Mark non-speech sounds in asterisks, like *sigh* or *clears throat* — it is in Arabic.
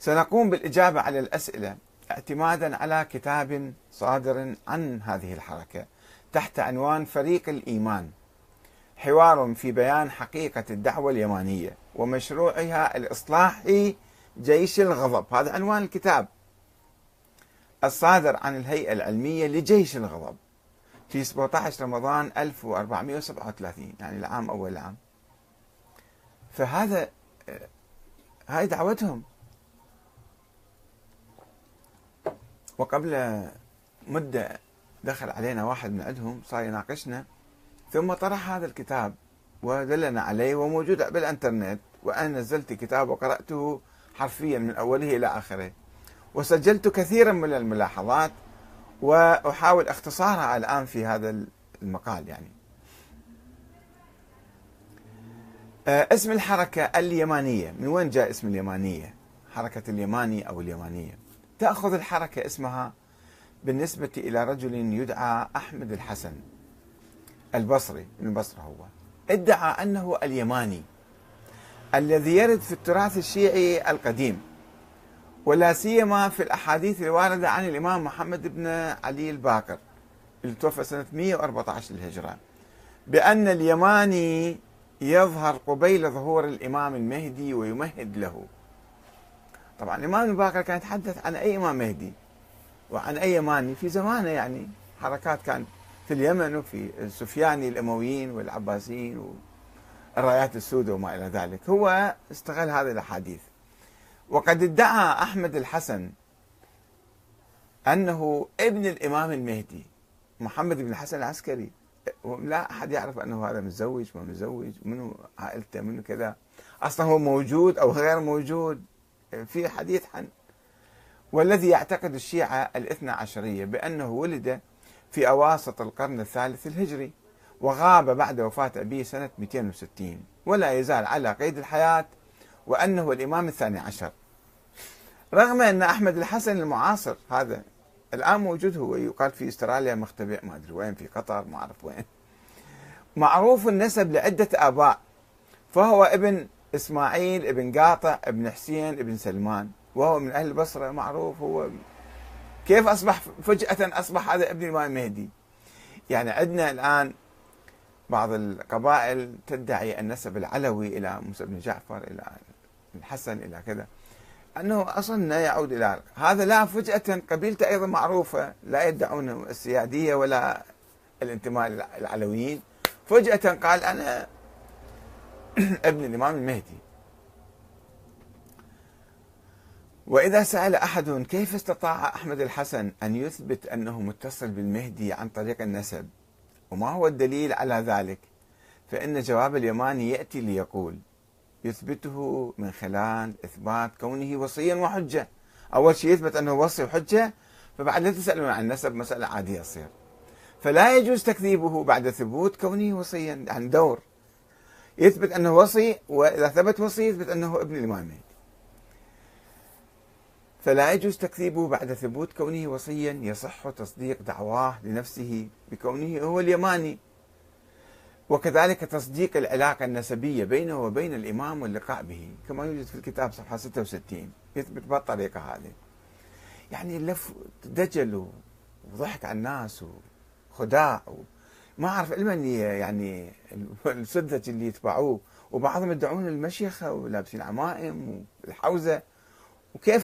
سنقوم بالإجابة على الأسئلة اعتمادا على كتاب صادر عن هذه الحركة تحت عنوان فريق الإيمان. حوار في بيان حقيقة الدعوة اليمانية ومشروعها الإصلاحي جيش الغضب. هذا عنوان الكتاب. الصادر عن الهيئة العلمية لجيش الغضب في 17 رمضان 1437 يعني العام أول العام فهذا آه، هاي دعوتهم. وقبل مدة دخل علينا واحد من عندهم صار يناقشنا ثم طرح هذا الكتاب ودلنا عليه وموجود بالإنترنت وأنا نزلت كتاب وقرأته حرفيا من أوله إلى آخره وسجلت كثيرا من الملاحظات وأحاول اختصارها الآن في هذا المقال يعني. آه، اسم الحركة اليمانية، من وين جاء اسم اليمانية؟ حركة اليماني أو اليمانية. تأخذ الحركة اسمها بالنسبة إلى رجل يدعى أحمد الحسن البصري من البصرة هو. ادعى أنه اليماني الذي يرد في التراث الشيعي القديم ولا سيما في الأحاديث الواردة عن الإمام محمد بن علي الباقر اللي توفى سنة 114 للهجرة بأن اليماني يظهر قبيل ظهور الإمام المهدي ويمهد له. طبعا الإمام الباقر كان يتحدث عن أي إمام مهدي وعن أي يماني في زمانه يعني حركات كانت في اليمن وفي السفياني الأمويين والعباسيين والرايات السوداء وما إلى ذلك، هو استغل هذه الأحاديث. وقد ادعى أحمد الحسن أنه ابن الإمام المهدي محمد بن الحسن العسكري. لا أحد يعرف أنه هذا متزوج ما متزوج منو عائلته منو كذا. أصلا هو موجود أو غير موجود. في حديث عن والذي يعتقد الشيعة الاثنى عشرية بأنه ولد في أواسط القرن الثالث الهجري وغاب بعد وفاة أبيه سنة 260 ولا يزال على قيد الحياة وأنه الإمام الثاني عشر. رغم أن أحمد الحسن المعاصر هذا الآن موجود هو يقال في استراليا مختبئ ما أدري وين في قطر ما أعرف وين. معروف النسب لعدة آباء فهو ابن إسماعيل ابن قاطع ابن حسين ابن سلمان وهو من أهل البصرة معروف هو كيف أصبح فجأة أصبح هذا ابن الإمام المهدي؟ يعني عندنا الآن بعض القبائل تدعي النسب العلوي إلى موسى بن جعفر إلى الحسن إلى كذا أنه أصلا يعود إلى هذا لا فجأة قبيلته أيضا معروفة لا يدعون السيادية ولا الانتماء للعلويين. فجأة قال أنا *clears throat* ابن الإمام المهدي. وإذا سأل أحد كيف استطاع أحمد الحسن أن يثبت أنه متصل بالمهدي عن طريق النسب وما هو الدليل على ذلك؟ فإن جواب اليماني يأتي ليقول يثبته من خلال إثبات كونه وصيا وحجة. أول شيء يثبت أنه وصي وحجة فبعد لا تسألون عن النسب مسألة عادية تصير. فلا يجوز تكذيبه بعد ثبوت كونه وصيا عن دور. يثبت أنه وصي وإذا ثبت وصي يثبت أنه ابن الإمام. المهدي فلا يجوز تكذيبه بعد ثبوت كونه وصيا يصح تصديق دعواه لنفسه بكونه هو اليماني. وكذلك تصديق العلاقة النسبية بينه وبين الإمام واللقاء به كما يوجد في الكتاب صفحة 66 يثبت بالطريقة هذه. يعني لف دجل وضحك على الناس وخداع ما أعرف علما يعني *laughs* السذج اللي يتبعوه وبعضهم يدعون المشيخة ولابسين عمائم والحوزة وكيف